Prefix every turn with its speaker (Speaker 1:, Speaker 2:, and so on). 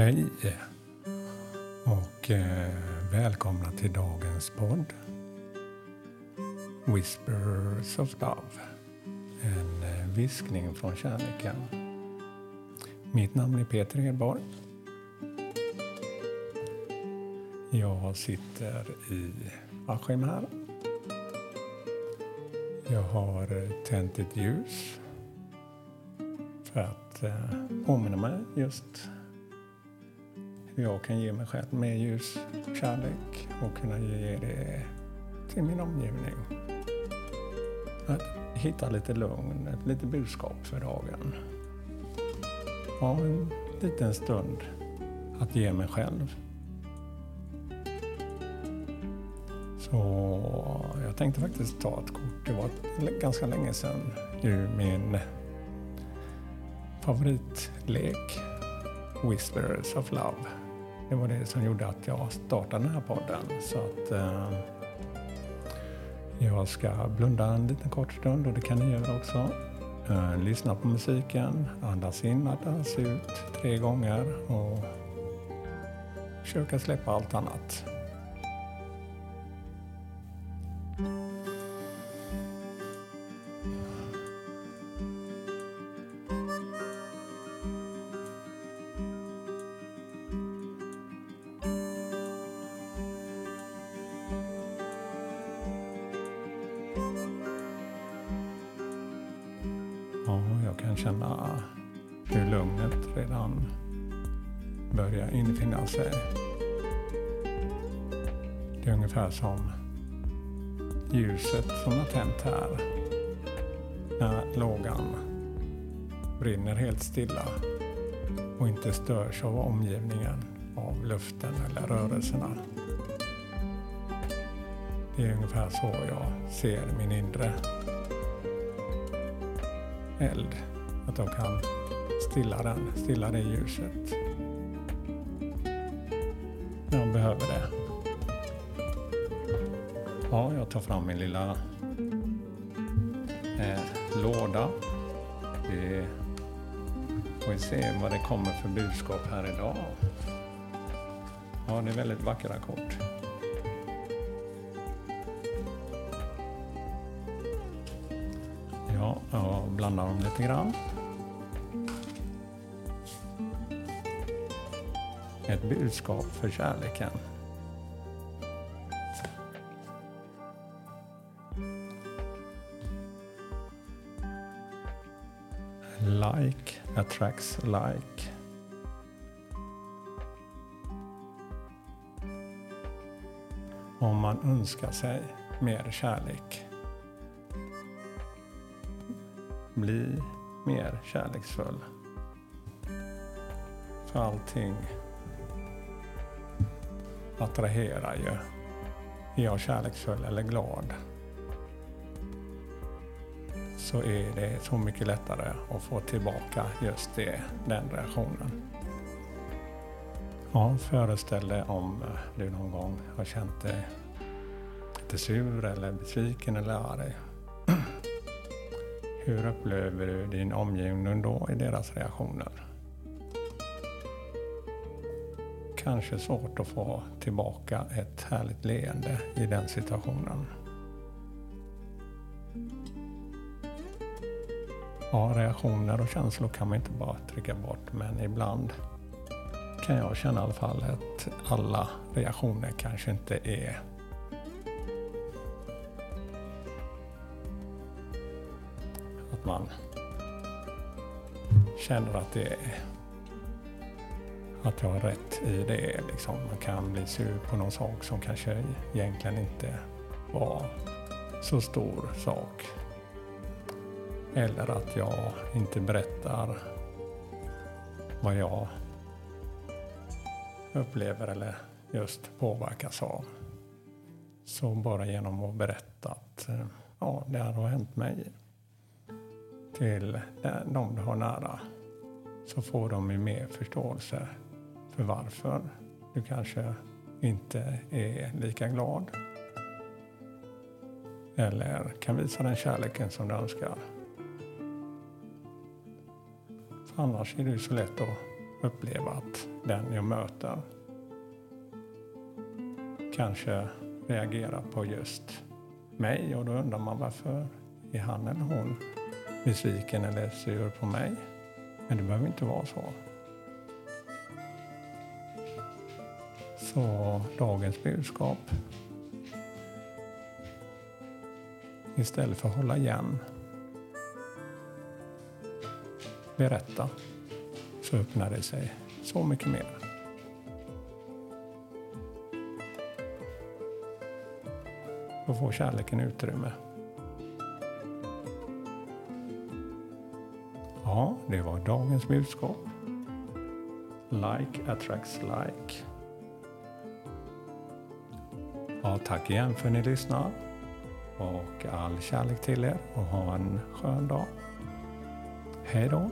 Speaker 1: Hej och eh, välkomna till dagens podd Whispers of Love. En eh, viskning från kärleken. Mitt namn är Peter Edborg. Jag sitter i Askim här. Jag har eh, tänt ett ljus för att eh, påminna mig just jag kan ge mig själv mer ljus, kärlek och kunna ge det till min omgivning. Att hitta lite lugn, ett litet budskap för dagen. Ha en liten stund att ge mig själv. Så jag tänkte faktiskt ta ett kort. Det var ganska länge sedan ur min favoritlek Whisperers of Love. Det var det som gjorde att jag startade den här podden. Så att eh, jag ska blunda en liten kort stund och det kan ni göra också. Eh, lyssna på musiken, andas in, andas ut tre gånger och försöka släppa allt annat. Kan känna hur lugnet redan börjar infinna sig. Det är ungefär som ljuset som har tänt här. När lågan brinner helt stilla och inte störs av omgivningen, av luften eller rörelserna. Det är ungefär så jag ser min inre eld. Att de kan stilla den, stilla det ljuset. Jag behöver det. Ja, jag tar fram min lilla eh, låda. Vi får se vad det kommer för budskap här idag. Ja, det är väldigt vackra kort. Ja, jag blandar dem lite grann. Ett budskap för kärleken. Like attracts like. Om man önskar sig mer kärlek bli mer kärleksfull. För allting attraherar ju. Är jag kärleksfull eller glad så är det så mycket lättare att få tillbaka just det, den reaktionen. Ja, föreställ dig om du någon gång har känt dig lite sur eller besviken eller arg. Hur upplever du din omgivning då i deras reaktioner? Kanske svårt att få tillbaka ett härligt leende i den situationen. Ja, reaktioner och känslor kan man inte bara trycka bort, men ibland kan jag känna i alla fall att alla reaktioner kanske inte är att man känner att det är att jag har rätt i det. Liksom. Man kan bli sur på någon sak som kanske egentligen inte var så stor sak. Eller att jag inte berättar vad jag upplever eller just påverkas av. Så bara genom att berätta att ja, det här har hänt mig till de du har nära så får de ju mer förståelse för varför du kanske inte är lika glad. Eller kan visa den kärleken som du önskar. För annars är det ju så lätt att uppleva att den jag möter kanske reagerar på just mig och då undrar man varför är han eller hon besviken eller sur på mig? Men det behöver inte vara så. Så dagens budskap. Istället för att hålla igen. Berätta. Så öppnar det sig så mycket mer. Då får kärleken utrymme. Ja, det var dagens budskap. Like attracts like. Ja, tack igen för att ni lyssnar. Och all kärlek till er och ha en skön dag. Hej då!